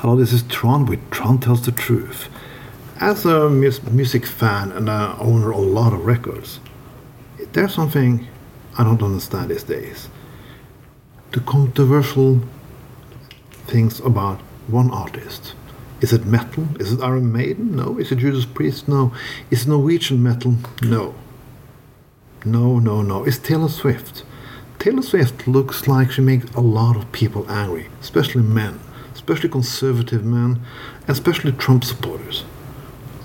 Hello, this is Tron with Tron Tells the Truth. As a mus- music fan and owner of a lot of records, there's something I don't understand these days. The controversial things about one artist. Is it metal? Is it Iron Maiden? No. Is it Judas Priest? No. Is it Norwegian metal? No. No, no, no. It's Taylor Swift. Taylor Swift looks like she makes a lot of people angry, especially men, especially conservative men, especially Trump supporters.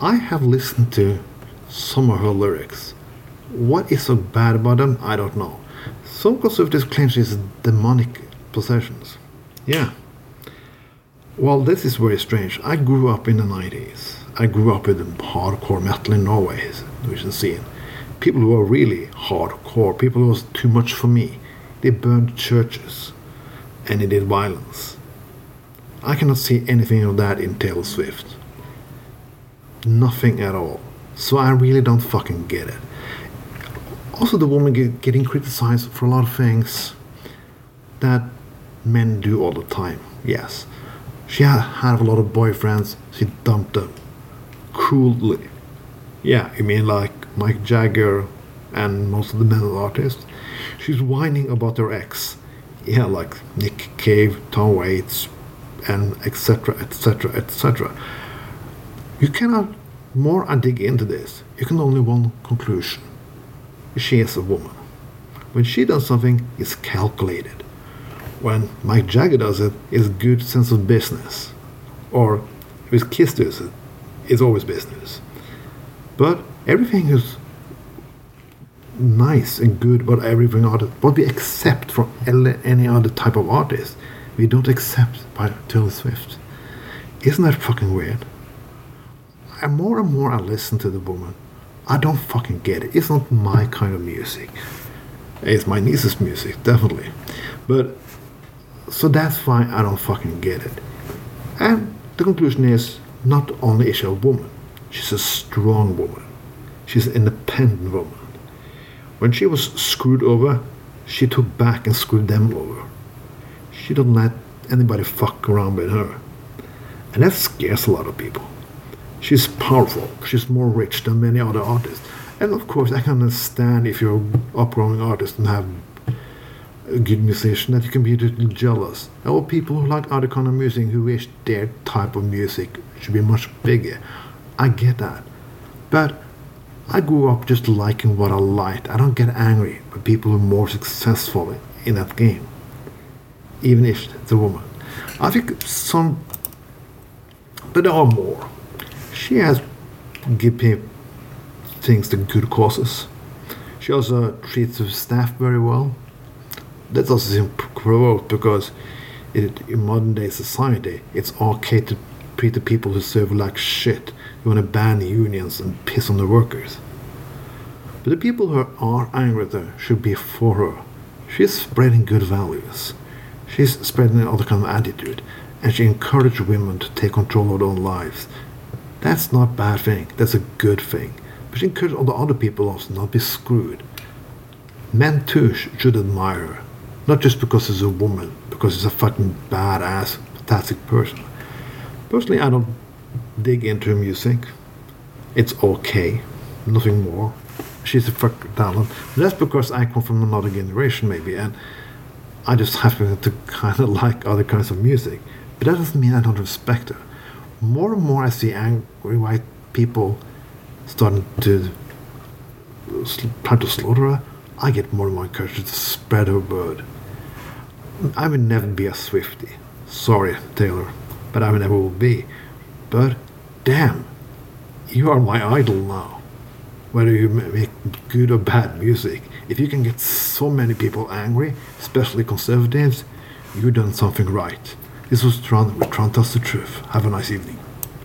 I have listened to some of her lyrics. What is so bad about them? I don't know. Some conservatives claim she's demonic possessions. Yeah. Well, this is very strange. I grew up in the 90s. I grew up with hardcore metal in Norway, Norwegian scene. People who were really hardcore, people who was too much for me. They burned churches and they did violence. I cannot see anything of that in Taylor Swift. Nothing at all. So I really don't fucking get it. Also, the woman get, getting criticized for a lot of things that men do all the time. Yes. She had, had a lot of boyfriends. She dumped them. Cruelly. Yeah, you mean like Mike Jagger and most of the male artists? She's whining about her ex. Yeah, like Nick Cave, Tom Waits, and etc., etc., etc. You cannot, more I dig into this, you can only one conclusion. She is a woman. When she does something, it's calculated. When Mike Jagger does it, it's good sense of business. Or with Kiss does it, it's always business. But everything is nice and good about everything other, what we accept from any other type of artist, we don't accept by Taylor Swift. Isn't that fucking weird? And more and more I listen to the woman, I don't fucking get it. It's not my kind of music. It's my niece's music, definitely. But so that's why I don't fucking get it. And the conclusion is not only is she a woman, she's a strong woman. She's an independent woman. When she was screwed over, she took back and screwed them over. She doesn't let anybody fuck around with her. And that scares a lot of people. She's powerful. She's more rich than many other artists. And of course, I can understand if you're an upgrowing artist and have a good musician that you can be a little jealous. Or people who like other kind of music who wish their type of music should be much bigger. I get that. But I grew up just liking what I liked. I don't get angry with people who are more successful in that game. Even if a woman. I think some but there are more. She has given things to good causes. She also treats her staff very well. That's also provoked because it, in modern day society, it's okay to treat the people who serve like shit. You want to ban the unions and piss on the workers. But the people who are angry with her should be for her. She's spreading good values. She's spreading another kind of attitude, and she encourages women to take control of their own lives. That's not a bad thing. That's a good thing. But she encourages all the other people also not be screwed. Men too should admire her, not just because she's a woman, because she's a fucking badass, fantastic person. Personally, I don't dig into her music. It's okay, nothing more. She's a fucking talent. That's because I come from another generation, maybe, and I just happen to kind of like other kinds of music. But that doesn't mean I don't respect her. More and more I see angry white people starting to try to slaughter her, I get more and more encouraged to spread her word. I will never be a Swiftie. Sorry, Taylor, but I will never will be. But damn, you are my idol now. Whether you make good or bad music, if you can get so many people angry, especially conservatives, you've done something right. This was Tron with Tron Tells the Truth. Have a nice evening.